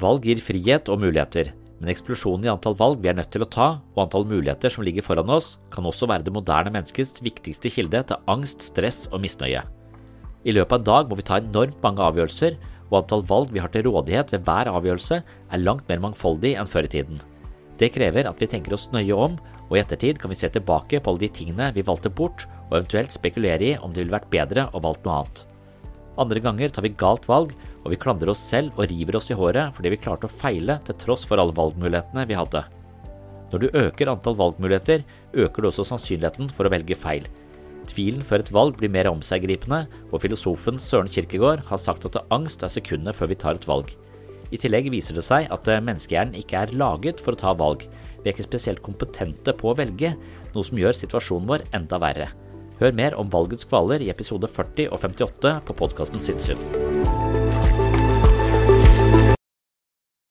Valg gir frihet og muligheter, men eksplosjonen i antall valg vi er nødt til å ta, og antall muligheter som ligger foran oss, kan også være det moderne menneskets viktigste kilde til angst, stress og misnøye. I løpet av en dag må vi ta enormt mange avgjørelser, og antall valg vi har til rådighet ved hver avgjørelse, er langt mer mangfoldig enn før i tiden. Det krever at vi tenker oss nøye om, og i ettertid kan vi se tilbake på alle de tingene vi valgte bort, og eventuelt spekulere i om det ville vært bedre å valgt noe annet. Andre ganger tar vi galt valg, og vi klandrer oss selv og river oss i håret fordi vi klarte å feile til tross for alle valgmulighetene vi hadde. Når du øker antall valgmuligheter, øker du også sannsynligheten for å velge feil. Tvilen før et valg blir mer omseggripende, og filosofen Søren Kirkegård har sagt at angst er sekundet før vi tar et valg. I tillegg viser det seg at menneskehjernen ikke er laget for å ta valg. Vi er ikke spesielt kompetente på å velge, noe som gjør situasjonen vår enda verre. Hør mer om valgets kvaler i episode 40 og 58 på podkasten Sinnssyn.